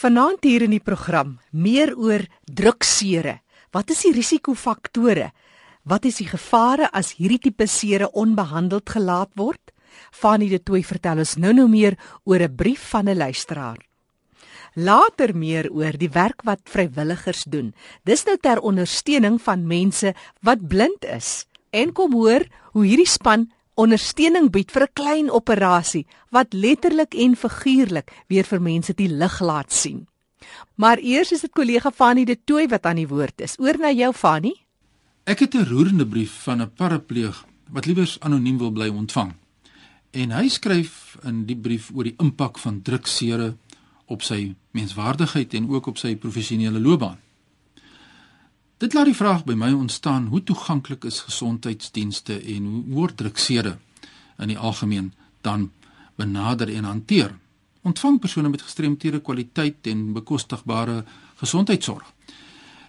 Vanaand hier in die program meer oor druksere. Wat is die risikofaktore? Wat is die gevare as hierdie tipe sere onbehandeld gelaat word? Fanny de Tooi vertel ons nou nou meer oor 'n brief van 'n luisteraar. Later meer oor die werk wat vrywilligers doen. Dis nou ter ondersteuning van mense wat blind is. En kom hoor hoe hierdie span ondersteuning bied vir 'n klein operasie wat letterlik en figuurlik weer vir mense die lig laat sien. Maar eers is dit kollega Fanny de Tooi wat aan die woord is. Oor na jou Fanny. Ek het 'n roerende brief van 'n parapleeg wat liewers anoniem wil bly ontvang. En hy skryf in die brief oor die impak van druksere op sy menswaardigheid en ook op sy professionele loopbaan. Dit laat die vraag by my ontstaan: hoe toeganklik is gesondheidsdienste en hoe word druksere in die algemeen dan benader en hanteer? Ontvang persone met gestremthede kwaliteit en bekostigbare gesondheidsorg?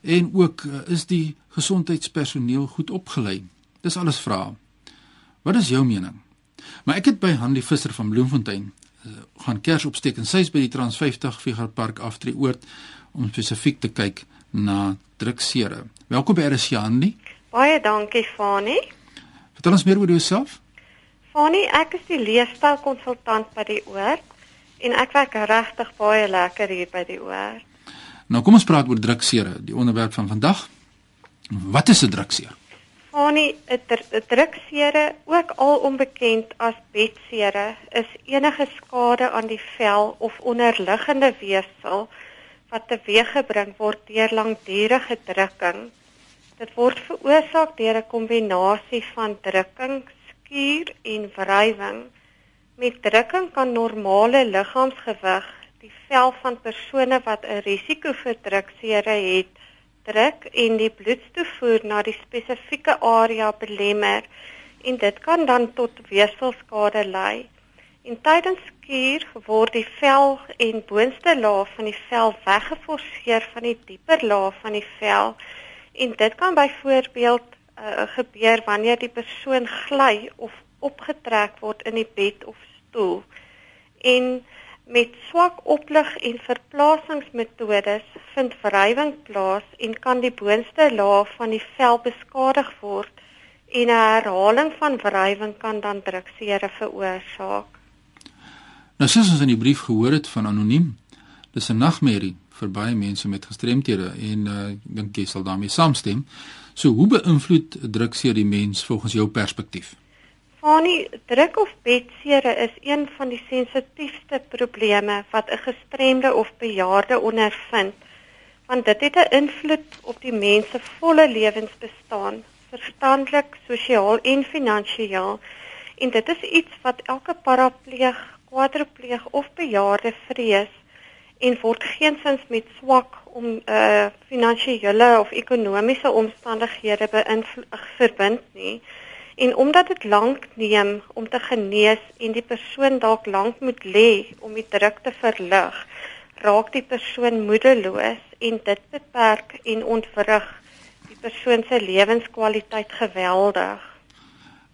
En ook eh, is die gesondheidspersoneel goed opgelei? Dis alles vrae. Wat is jou mening? Maar ek het by Hanlie Visser van Bloemfontein uh, gaan kers opsteek en sy's by die Trans 50 Figarpark aftree oord om spesifiek te kyk na druksere. Welkom by RSC Handy. Baie dankie Fani. Vertel ons meer oor jouself. Fani, ek is die leefstylkonsultant by die Oord en ek werk regtig baie lekker hier by die Oord. Nou kom ons praat oor druksere, die onderwerp van vandag. Wat is 'n druksere? Fani, 'n druksere, ook al onbekend as bedsere, is enige skade aan die vel of onderliggende weefsel wat teweeggebring word deur langdurige drukking. Dit word veroorsaak deur 'n kombinasie van drukking, skuur en wrywing. Met drukking kan normale liggaamsgewig die vel van persone wat 'n risiko vir druksere het, druk en die bloedstoevoer na die spesifieke area belemmer en dit kan dan tot weefselskade lei. En tydens skuur word die vel en boonste laag van die vel weggeforseer van die dieper laag van die vel. En dit kan byvoorbeeld uh, gebeur wanneer die persoon gly of opgetrek word in die bed of stoel. En met swak oplig en verplasingsmetodes vind wrywing plaas en kan die boonste laag van die vel beskadig word en 'n herhaling van wrywing kan dan druksere veroorsaak. Nou soos ons in die brief gehoor het van anoniem, dis 'n nagmerrie vir baie mense met gestremthede en uh, ek dink jy sal daarmee saamstem. So hoe beïnvloed drukseer die mens volgens jou perspektief? Fanie, druk of bedsere is een van die sensitiefste probleme wat 'n gestremde of bejaarde ondervind, want dit het 'n invloed op die mens se volle lewensbestaan, verstandelik, sosiaal en finansiëel. En dit is iets wat elke parapleeg kwadripleeg of bejaarde vrees en word geensins met swak om uh finansiële of ekonomiese omstandighede beïnvloed verbind nie en omdat dit lank neem om te genees en die persoon dalk lank moet lê om die druk te verlig raak die persoon moedeloos en dit beperk en ontwrig die persoon se lewenskwaliteit geweldig.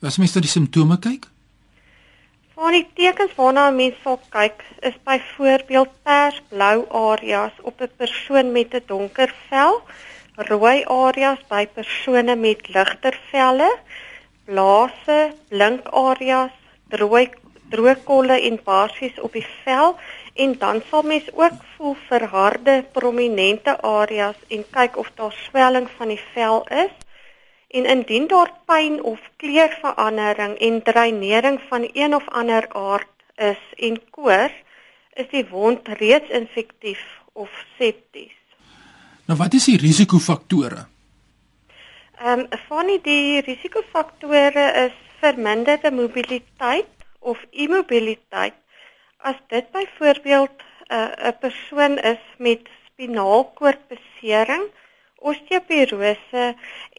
As mens na die simptome kyk, Van die tekens waarna 'n mens sal kyk, is byvoorbeeld persblou areas op 'n persoon met 'n donker vel, rooi areas by persone met ligter velle, blase, blink areas, droë droë kolle en basies op die vel en dan sal mens ook voel verharde prominente areas en kyk of daar swelling van die vel is En indien daar pyn of kleurverandering en dreinering van een of ander aard is en koors, is die wond reeds infektief of septies. Nou wat is die risikofaktore? Ehm um, van die risikofaktore is verminderde mobiliteit of immobiliteit. As dit byvoorbeeld 'n uh, persoon is met spinaalkoordbesering, osteoporose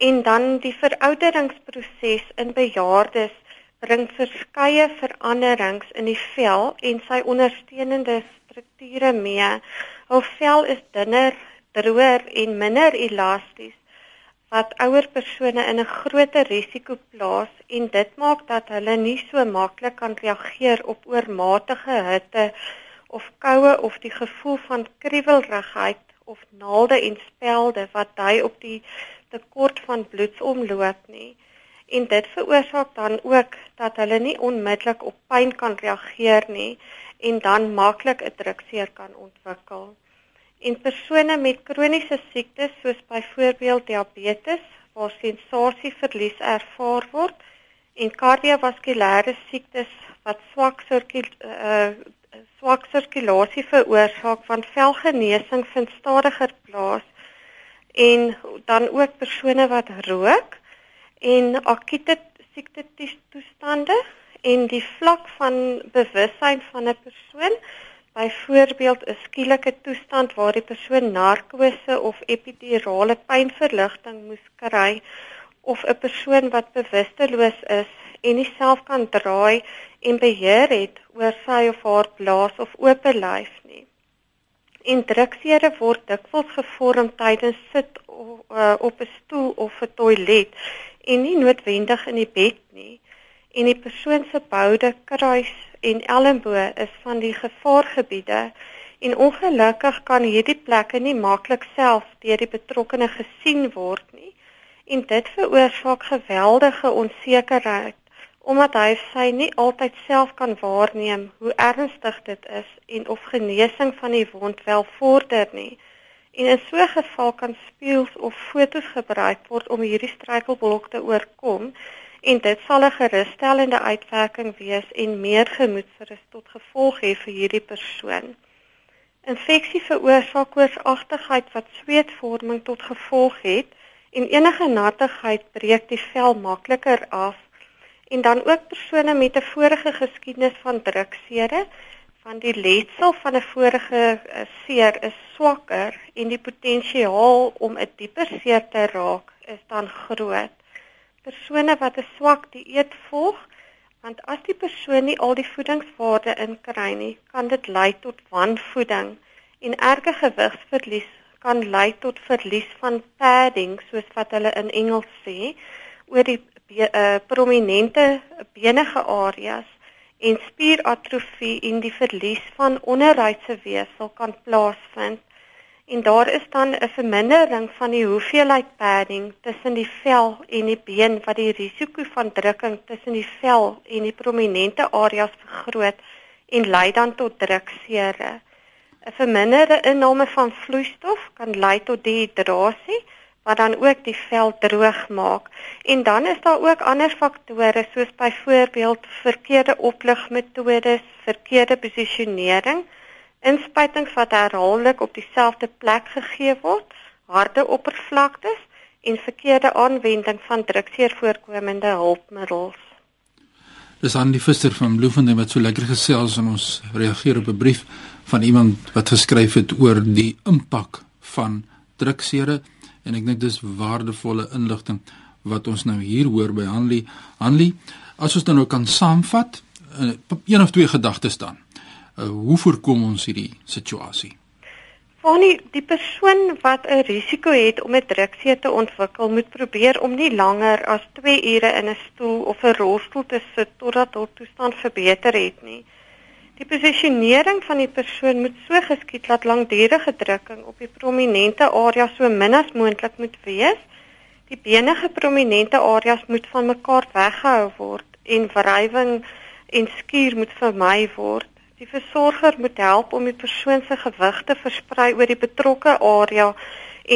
en dan die verouderingsproses in bejaardes bring verskeie veranderings in die vel en sy ondersteunende strukture mee. Hul vel is dunner, droër en minder elasties wat ouer persone in 'n groter risiko plaas en dit maak dat hulle nie so maklik kan reageer op oormatige hitte of koue of die gevoel van kriewelrigheid of naalde en spelde wat dui op die tekort van bloedsomloop nie. En dit veroorsaak dan ook dat hulle nie onmiddellik op pyn kan reageer nie en dan maklik 'n drukseer kan ontwikkel. En persone met kroniese siektes soos byvoorbeeld diabetes waar sensasieverlies ervaar word en kardiovaskulêre siektes wat swak sirkulasie uh, swak sirkulasie veroorsaak want velgenesing vind stadiger plaas en dan ook persone wat rook en akute siekte toestande en die vlak van bewussyn van 'n persoon byvoorbeeld 'n skielike toestand waar die persoon narkose of epidurale pynverligting moes kry of 'n persoon wat bewusteloos is en nie self kan draai en beheer het oor sy of haar blaas of oop lyf nie. En druksere word dikwels gevorm tydens sit uh, op 'n stoel of 'n toilet en nie noodwendig in die bed nie. En die persoon se boude kruis en elmboë is van die gevaargebiede en ongelukkig kan hierdie plekke nie maklik self deur die betrokkenes gesien word nie. En dit veroorsaak geweldige onsekerheid omdat hy sy nie altyd self kan waarneem hoe ernstig dit is en of genesing van die wond wel vorder nie. En in so 'n geval kan spieëls of fotos gebruik word om hierdie struikelblok te oorkom en dit sal 'n gerusstellende uitwerking wees en meer gemoedsrus tot gevolg hê vir hierdie persoon. Infeksie veroorsaak koorsagtigheid wat sweetvorming tot gevolg het en enige nattigheid breek die vel makliker af en dan ook persone met 'n vorige geskiedenis van druksere van die letsel van 'n vorige eh, seer is swakker en die potensiaal om 'n dieper seer te raak is dan groot. Persone wat 'n swak dieet volg, want as die persoon nie al die voedingswaarde inkry nie, kan dit lei tot wanvoeding en erge gewigsverlies kan lei tot verlies van padding soos wat hulle in Engels sê oor die be, uh, prominente benige areas en spieratrofie en die verlies van onderhuidse weefsel kan plaasvind. En daar is dan 'n vermindering van die hoeveelheid padding tussen die vel en die been wat die risiko van drukking tussen die vel en die prominente areas vergroot en lei dan tot druksere. 'n Verminderde inname van vloeistof kan lei tot dehydrasie wat dan ook die vel droog maak. En dan is daar ook ander faktore soos byvoorbeeld verkeerde opligmetodes, verkeerde posisionering, inspuitings wat herhaaldelik op dieselfde plek gegee word, harde oppervlaktes en verkeerde aanwending van drukseervoorkomende hulpmiddels. Dis aan die Vister van Bloemfontein wat so lekker gesels en ons reageer op 'n brief van iemand wat geskryf het oor die impak van druksere en ek dink dis waardevolle inligting wat ons nou hier hoor by Hanlie. Hanlie, as ons dan nou kan saamvat, uh, een of twee gedagtes dan. Uh, hoe voorkom ons hierdie situasie? Wanneer die persoon wat 'n risiko het om 'n druksee te ontwikkel, moet probeer om nie langer as 2 ure in 'n stoel of 'n rolstoel te sit totdat hul toestand verbeter het nie. Die posisionering van die persoon moet so geskied dat langdurige drukking op die prominente area so min as moontlik moet wees. Die benige prominente areas moet van mekaar weggehou word en wrywing en skuur moet vermy word. Die versorger moet help om die persoon se gewig te versprei oor die betrokke area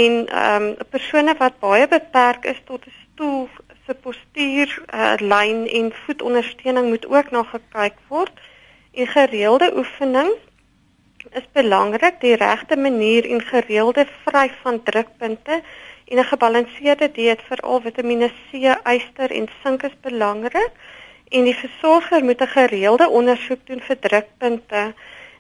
en ehm um, persone wat baie beperk is tot 'n stoel se postuur, uh, lyn en voetondersteuning moet ook na gekyk word. En gereelde oefening is belangrik, die regte manier en gereelde vry van drukpunte en 'n gebalanseerde dieet vir al Vitamiene C, yster en sink is belangrik. En die versorger moet 'n gereelde ondersoek doen vir drukpunte.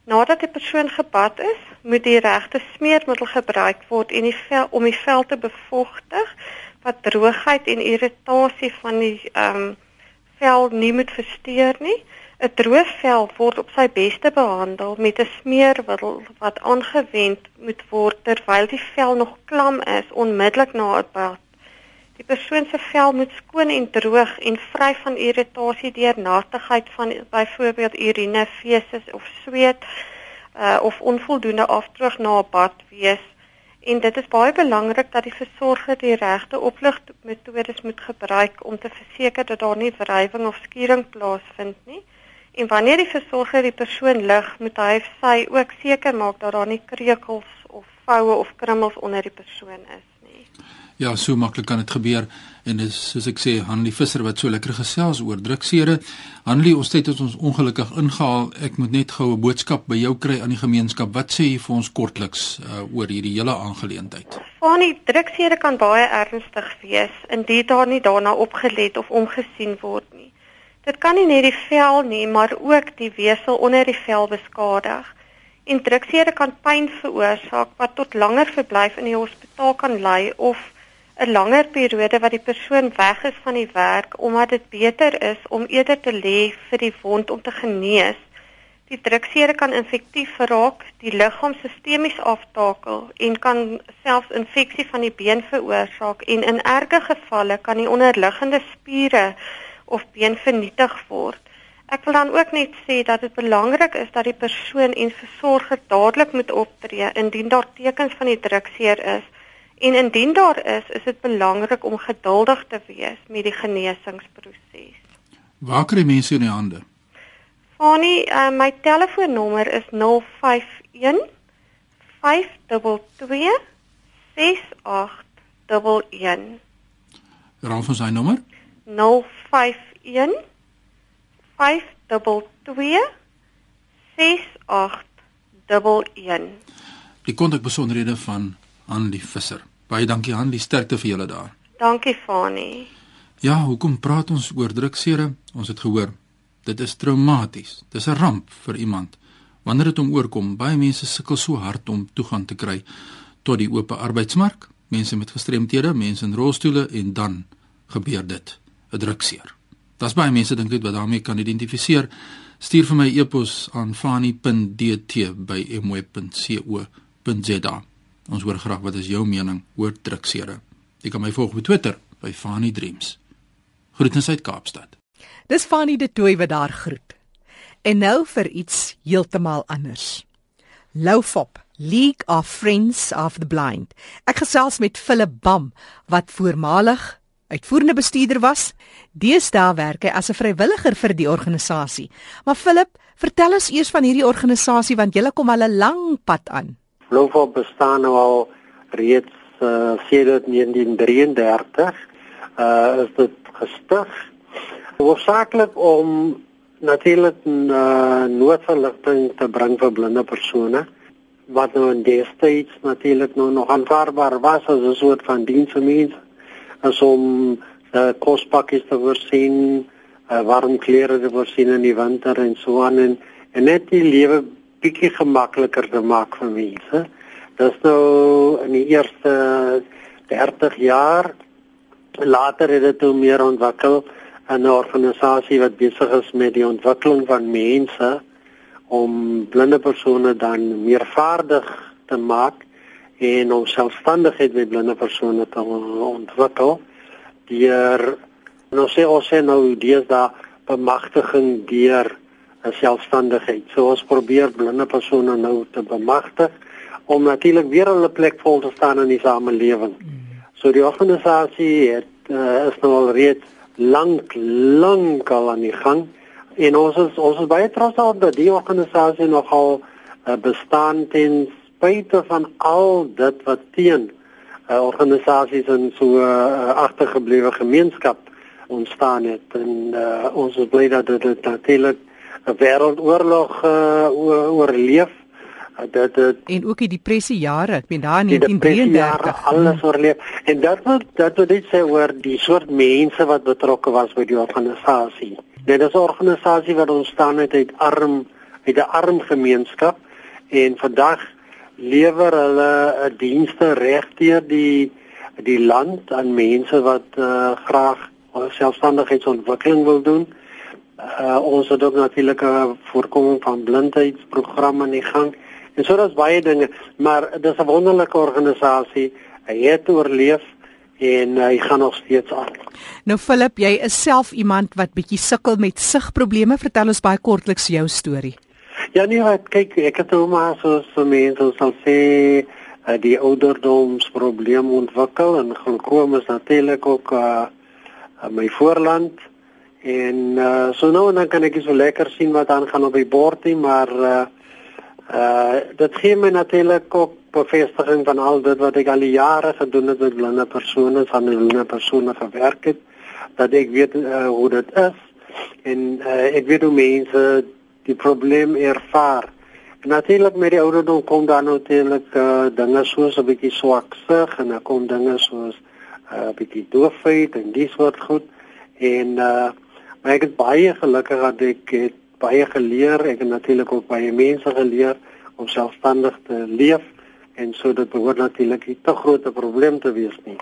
Nadat die persoon gebad is, moet die regte smeermiddel gebruik word en die vel om die vel te bevochtig wat droogheid en irritasie van die ehm um, vel nie moet versteur nie. 'n Droë vel word op sy beste behandel met 'n smeermiddel wat aangewend moet word terwyl die vel nog klam is onmiddellik na 'n bad. Die persoon se vel moet skoon en droog en vry van irritasie deur nattigheid van byvoorbeeld urine, feses of sweet. uh, of onvoldoende afdroog na 'n bad wees. En dit is baie belangrik dat die versorger die regte opligmetodes moet gebruik om te verseker dat daar nie wrywing of skuring plaasvind nie. En wanneer die versorger die persoon lig, moet hy of sy ook seker maak dat daar nie kreukels of voue of krummels onder die persoon is nie. Ja, so maklik kan dit gebeur en dis soos ek sê Hanlie Visser wat so lekker gesels oor druksere. Hanlie, ons tyd het ons ongelukkig ingehaal. Ek moet net gou 'n boodskap by jou kry aan die gemeenskap. Wat sê jy vir ons kortliks uh, oor hierdie hele aangeleentheid? Van die druksere kan baie ernstig wees indien daar nie daarna opgelet of omgesien word nie. Dit kan nie net die vel nie, maar ook die wesel onder die vel beskadig. En druksere kan pyn veroorsaak wat tot langer verblyf in die hospitaal kan lei of 'n langer periode wat die persoon weg is van die werk omdat dit beter is om eerder te lê vir die wond om te genees. Die druksere kan infektief raak, die liggaam sistemies aftakel en kan selfs infeksie van die been veroorsaak en in erge gevalle kan die onderliggende spiere of been vernietig word. Ek wil dan ook net sê dat dit belangrik is dat die persoon en versorger dadelik moet optree indien daar tekens van die drukseer is En indien daar is, is dit belangrik om geduldig te wees met die genesingsproses. Waar kry mense in die hande? Fanie, uh, my telefoonnommer is 051 522 6811. Raaf van sy nommer? 051 522 6811. Die kontakbesonderhede van Anlie Visser. Baie dankie Anlie, sterkte vir julle daar. Dankie Fani. Ja, hoekom praat ons oor druksere? Ons het gehoor dit is traumaties. Dis 'n ramp vir iemand. Wanneer dit hom oorkom, baie mense sukkel so hard om toegang te kry tot die oop arbeidsmark, mense met gestremthede, mense in rolstoele en dan gebeur dit, 'n drukseer. Das baie mense dink dit wat daarmee kan identifiseer. Stuur vir my e-pos aan fani.dt@mweb.co.za. Ons hoor graag wat is jou mening oor druksere. Jy kan my volg op Twitter by Fani Dreams. Groetens uit Kaapstad. Dis Fani de Tooi wat daar groet. En nou vir iets heeltemal anders. Loufop, League of Friends of the Blind. Ek gesels met Philip Bam wat voormalig uitvoerende bestuurder was. Deesdae werk hy as 'n vrywilliger vir die organisasie. Maar Philip, vertel ons eers van hierdie organisasie want jy kom al 'n lang pad aan. Lovo bestaan nou al reeds uh, sedert 1933. Uh is dit gestig hoofsaaklik om natuurlik uh, noodverligting te bring vir blinde persone wat nou in destyds natuurlik nou nog aanvaarbaar was as 'n soort van diens vir mense as om uh, kospakkies te voorsien, uh, warm klere te voorsien in die winter en so aan en, en net die lewe bietjie gemakliker te maak vir mense. Dis nou in die eerste 30 jaar later het dit toe meer ontwikkel 'n organisasie wat besig is met die ontwikkeling van mense om blinde persone dan meer vaardig te maak en om selfstandigheid met blinde persone te ontwikkel deur nou sê ons sê nou deesdae bemagtiging deur selfstandigheid. So ons probeer blinde persone nou te bemagtig om natuurlik weer hulle plek vol te staan in die samelewing. So die organisasie het uh, is nou al reeds lank lank al aan die gang en ons is ons is baie trots op dat die organisasie nogal uh, bestaan ten spyte van al dit wat teen uh, organisasies en so uh, agtergeblewe gemeenskap ontstaan het. En uh, ons is bly dat dit natuurlik 'n wêreldoorlog uh, oorleef. Dat dit en ook die depressie jare, ek meen daar in 1933 alles oorleef. En dat wat dat wat dit sê oor die soort mense wat betrokke was by die organisasie. Dit is 'n organisasie wat ontstaan het uit arm uit 'n arm gemeenskap. En vandag lewer hulle 'n uh, dienste regdeur die die land aan mense wat uh, graag selfstandigheidsontwikkeling wil doen uh, ons het ook natuurlik 'n voorkoming van blindheidsprogramme in gang. En so daar's baie dinge, maar dis 'n wonderlike organisasie. Hy het oorleef en hy gaan nog steeds aan. Nou Philip, jy is self iemand wat bietjie sukkel met sigprobleme. Vertel ons baie kortliks jou storie. Ja nee, wat kyk, ek het nou maar soos mense sal sê uh, die ouderdomsprobleem ontwikkel en glaukoom is natuurlik ook uh, my voorland. En uh, so nou dan kan ek so lekker sien wat aangaan op die bordie maar uh, uh, dit gee my natuurlik ook bevestiging van al dit wat ek al jare gedoen het met blinde persone, van blinde persone gewerk het, dat ek weet uh, hoe dit is. En uh, ek weet hoe mense die probleem ervaar. En natuurlik met die ouderdom kom dan natuurlik uh, dinge soos 'n bietjie swak sig en dan kom dinge soos 'n uh, bietjie doofheid en dis wat goed en uh, maar ek is baie gelukkig dat ek het baie geleer. Ek het natuurlik ook baie mense geleer om selfstandig te leef en so dit behoort natuurlik nie te groot 'n probleem te wees nie.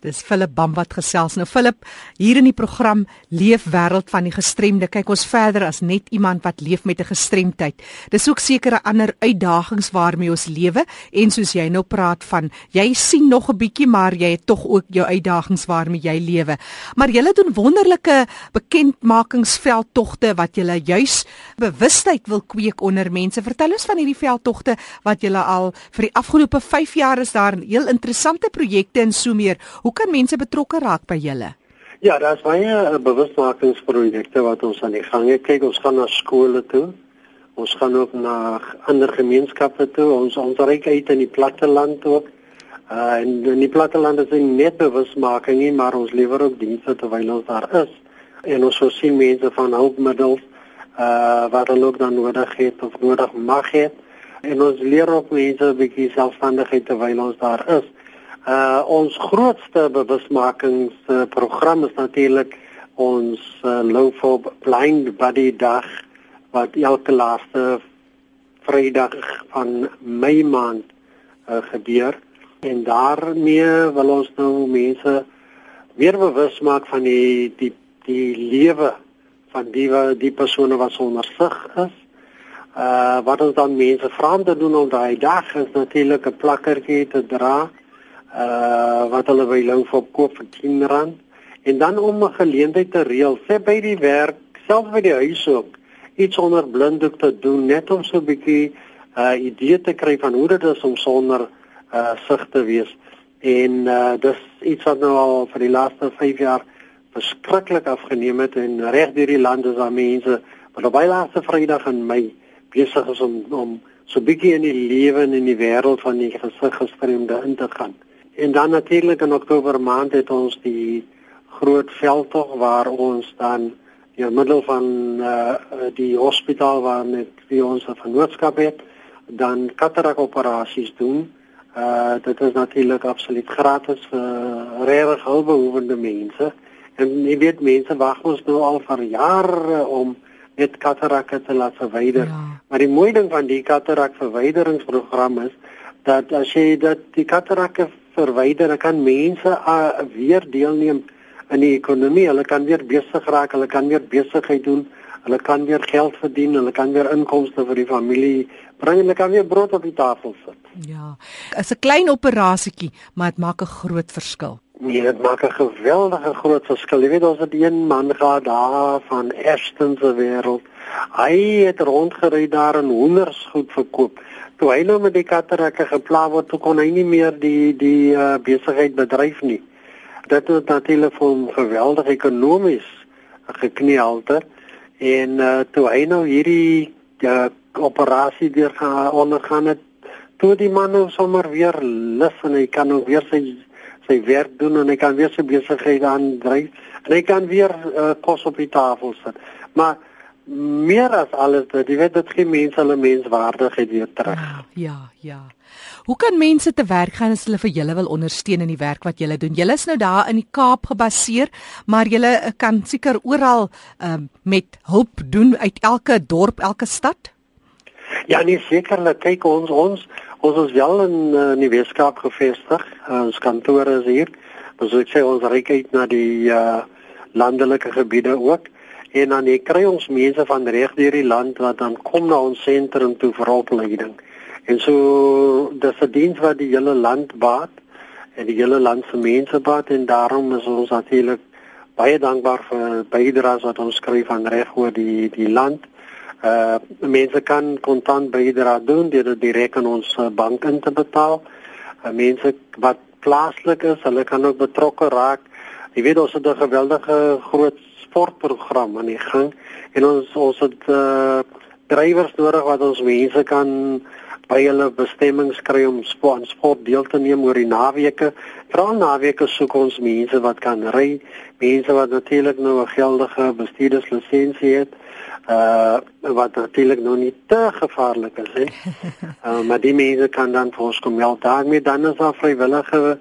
Dis Philip Bam wat gesels. Nou Philip, hier in die program Leef wêreld van die gestremde. Kyk ons verder as net iemand wat leef met 'n gestremdheid. Dis ook sekere ander uitdagings waarmee ons lewe en soos jy nou praat van, jy sien nog 'n bietjie maar jy het tog ook jou uitdagings waarmee jy lewe. Maar jy doen wonderlike bekendmakingsveldtogte wat jy juis bewustheid wil kweek onder mense. Vertel ons van hierdie veldtogte wat jy al vir die afgelope 5 jaar is daar heel interessante projekte en so meer. Hoe kan mense betrokke raak by julle? Ja, daar's baie uh, bewustmakingsprojekte wat ons aan die gang het. Kyk, ons gaan na skole toe. Ons gaan ook na ander gemeenskappe toe. Ons ons reik uit in die platteland ook. Uh en in die platteland is nie net bewustmaking nie, maar ons lewer ook dienste terwyl ons daar is. En ons voorsien mense van hulpmiddels uh wat hulle ook dan nodig het of nodig mag hê. En ons leer ook mense 'n bietjie selfstandigheid terwyl ons daar is. Uh ons grootste bewusmakingsprogram is natuurlik ons uh, Loaf of Blind Body Dag wat elke laaste Vrydag van Mei maand uh, gebeur en daarmee wil ons nou mense weer bewus maak van die die die lewe van die die persone wat sonder sig is. Uh wat ons dan mense vra om te doen op daai dag is natuurlik 'n plakkertjie te dra uh wat hulle by Lou vir koop vir 10 rand en dan om 'n geleentheid te reël sê by die werk selfs by die huis ook iets onder blinddoek te doen net om so 'n bietjie uh idee te kry van hoe dit is om sonder uh sig te wees en uh dis iets wat nou al vir die laaste 5 jaar verskriklik afgeneem het en reg deur die land is daar mense wat op laaste Vrydag in Mei besig is om om so 'n bietjie in die lewe en in die wêreld van die gesig gestremde in te gaan. En dan natuurlik in Oktober maand het ons die groot veldtog waar ons dan in middel van uh, die hospitaal waar met wie ons 'n vennootskap het, dan katarak operasies doen. Uh dit is natuurlik absoluut gratis vir regtig hulpbehoevende mense. En jy weet mense wag ons nou al vir jare om net katarak te laat verwyder. Ja. Maar die mooi ding van die katarak verwyderingsprogram is dat as jy dat die katarakke verwyder, dan kan mense uh, weer deelneem in die ekonomie. Hulle kan weer besig raak, hulle kan weer besigheid doen, hulle kan weer geld verdien, hulle kan weer inkomste vir die familie bring en hulle kan weer brood op die tafel sit. Ja. Is 'n klein operasietjie, maar dit maak 'n groot verskil. Nee, dit maak 'n geweldige groot verskil. Jy weet ons het een man gehad daar van Ashton se wêreld. Hy het rondgery daar en hoenders goed verkoop toe hy nou met die katterakke gepla word, toe kon hy nie meer die die uh, besigheid bedryf nie. Dit het natuurlik vir hom geweldig ekonomies gekneelter en uh, toe hy nou hierdie uh, operasie deur gaan ondergaan het, toe die man nou sommer weer lus en hy kan nou weer sy sy werk doen en hy kan weer sy besigheid aandryf hy kan weer uh, kos op die tafel sit. Maar meer as alles dit jy weet dit gee mense hulle menswaardigheid weer terug. Ja, ja, ja. Hoe kan mense te werk gaan as hulle vir julle wil ondersteun in die werk wat julle doen? Julle is nou daar in die Kaap gebaseer, maar julle eh, kan seker oral um, met hulp doen uit elke dorp, elke stad? Ja, nee sekerlik. Kyk ons ons ons is wel in, uh, in die Weskaap gevestig. Uh, ons kantore is hier. Ons wil sê ons reik uit na die uh, landelike gebiede ook en dan jy kry ons mense van reg deur die land wat dan kom na ons sentrum toe vir opleiding. En so dis 'n diens wat die hele land baat en die hele land se mense baat en daarom is ons natuurlik baie dankbaar vir bydraes wat ons skryf van reg oor die die land. Uh mense kan kontant bydra doen deur dit direk aan ons uh, bank in te betaal. Uh, mense wat plaaslik is, hulle kan ook betrokke raak. Jy weet ons het 'n geweldige groot sportprogram aan die gang en ons ons het uh drywers nodig wat ons mense kan by hulle bestemmings kry om sport, sport deel te neem oor die naweke. Veral naweke soek ons mense wat kan ry, mense wat natuurlik nou 'n geldige bestuurderslisensie het uh wat natuurlik nog nie te gevaarlik is hè. Uh, maar die mense kan dan vir ons kom help daarmee dan is daar vrywillige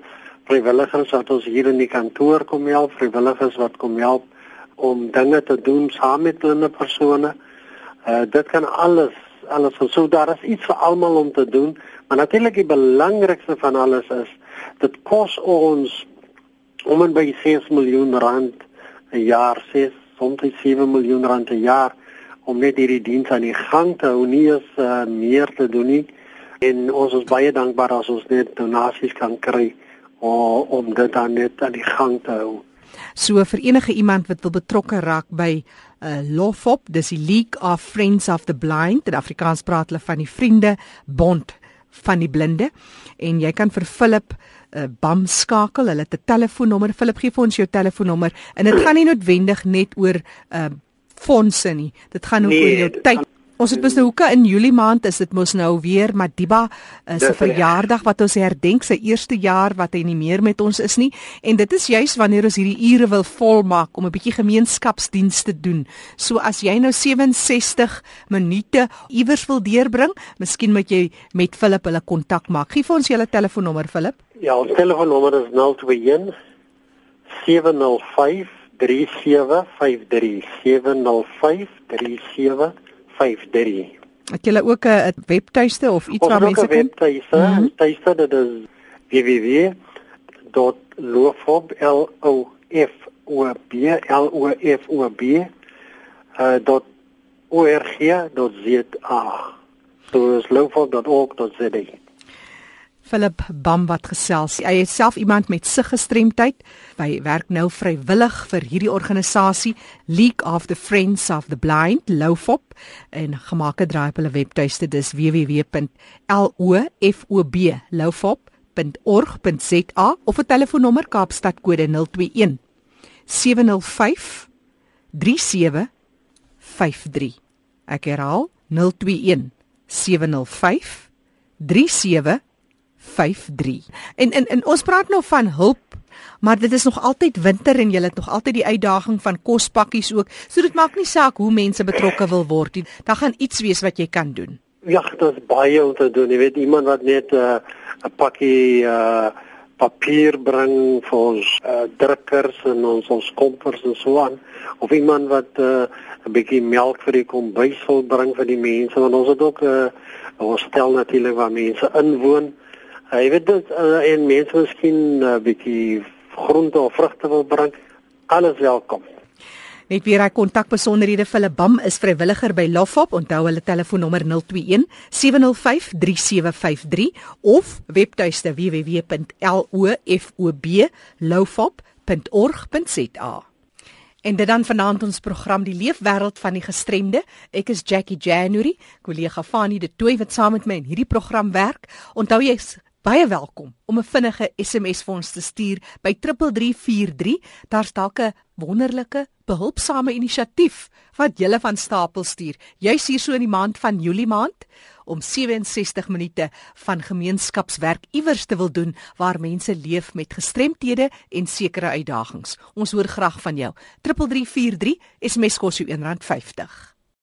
vrywilligers wat ons hier in die kantoor kom help, vrywilligers wat kom help om dinge te doen saam met hulle persone. Uh dit kan alles alles so daar is iets vir almal om te doen, maar natuurlik die belangrikste van alles is dit kos ons om en by 6 miljoen rand 'n jaar, 6 soms 7 miljoen rand 'n jaar om net hierdie diens aan die gang te hou nie is uh, meer te doen nie en ons is baie dankbaar as ons net donasies kan kry om, om dit dan net aan die gang te hou. So vir enige iemand wat wil betrokke raak by uh, LOFOP, dis die League of Friends of the Blind, in Afrikaans praat hulle van die Vriende Bond van die Blinde en jy kan vir Philip uh, bam skakel. Hulle het 'n telefoonnommer. Philip gee vir ons jou telefoonnommer en dit gaan nie noodwendig net oor uh, fondse nie. Dit gaan ook nee, oor jou tyd. Ons het mos nou hoeke in Julie maand is dit mos nou weer Madiba uh, se verjaardag wat ons herdenk sy eerste jaar wat hy nie meer met ons is nie en dit is juis wanneer ons hierdie ure wil volmaak om 'n bietjie gemeenskapsdienste doen. So as jy nou 67 minute iewers wil deurbring, miskien moet jy met Philip hulle kontak maak. Gee vir ons julle telefoonnommer Philip. Ja, ons telefoonnommer is 021 705 3753 Het julle ook 'n webtuiste of iets waar mense kan webtuiste, mm -hmm. tuiste dit is www.lofob l o f o b l o f o b uh. So is lofob.org.za. Philip Bam wat gesels. Hy is self iemand met siggestremdheid. Hy werk nou vrywillig vir hierdie organisasie League of the Friends of the Blind, LOFOP, en gemaak het draai op hulle webtuiste dis www.lofop.org.za of 'n telefoonnommer Kaapstad kode 021 705 3753. Ek herhaal 021 705 3753. 53. En in in ons praat nou van hulp, maar dit is nog altyd winter en jy het nog altyd die uitdaging van kospakkies ook. So dit maak nie saak hoe mense betrokke wil word nie. Daar gaan iets wees wat jy kan doen. Ja, is baie om te doen. Jy weet iemand wat net eh, 'n uh, pakkie uh papier bring vir ons uh, drukkers en ons ons kompers en so aan of iemand wat 'n uh, bietjie melk vir die kombuis wil bring vir die mense want ons het ook 'n uh, hostel natuurlik waar mense inwoon. Hy weet dit uh, en mense miskien 'n uh, bietjie groente of vrugte wil bring, alles welkom. Net weer hy kontak besonderhede vir hulle BAM is vrywilliger by Lofop. Onthou hulle telefoonnommer 021 705 3753 of webtuiste www.lofob.org.za. En dit dan vanaand ons program die leefwêreld van die gestremde. Ek is Jackie January, kollega Fanie de Tooi wat saam met my in hierdie program werk. Onthou jy baie welkom om 'n vinnige SMS vir ons te stuur by 3343. Daar's dalk 'n wonderlike behulpsame inisiatief wat julle van stapel stuur. Jy's hier so in die maand van Julie maand om 67 minute van gemeenskapswerk iewers te wil doen waar mense leef met gestremthede en sekere uitdagings. Ons hoor graag van jou. 3343 SMS kos jou R1.50.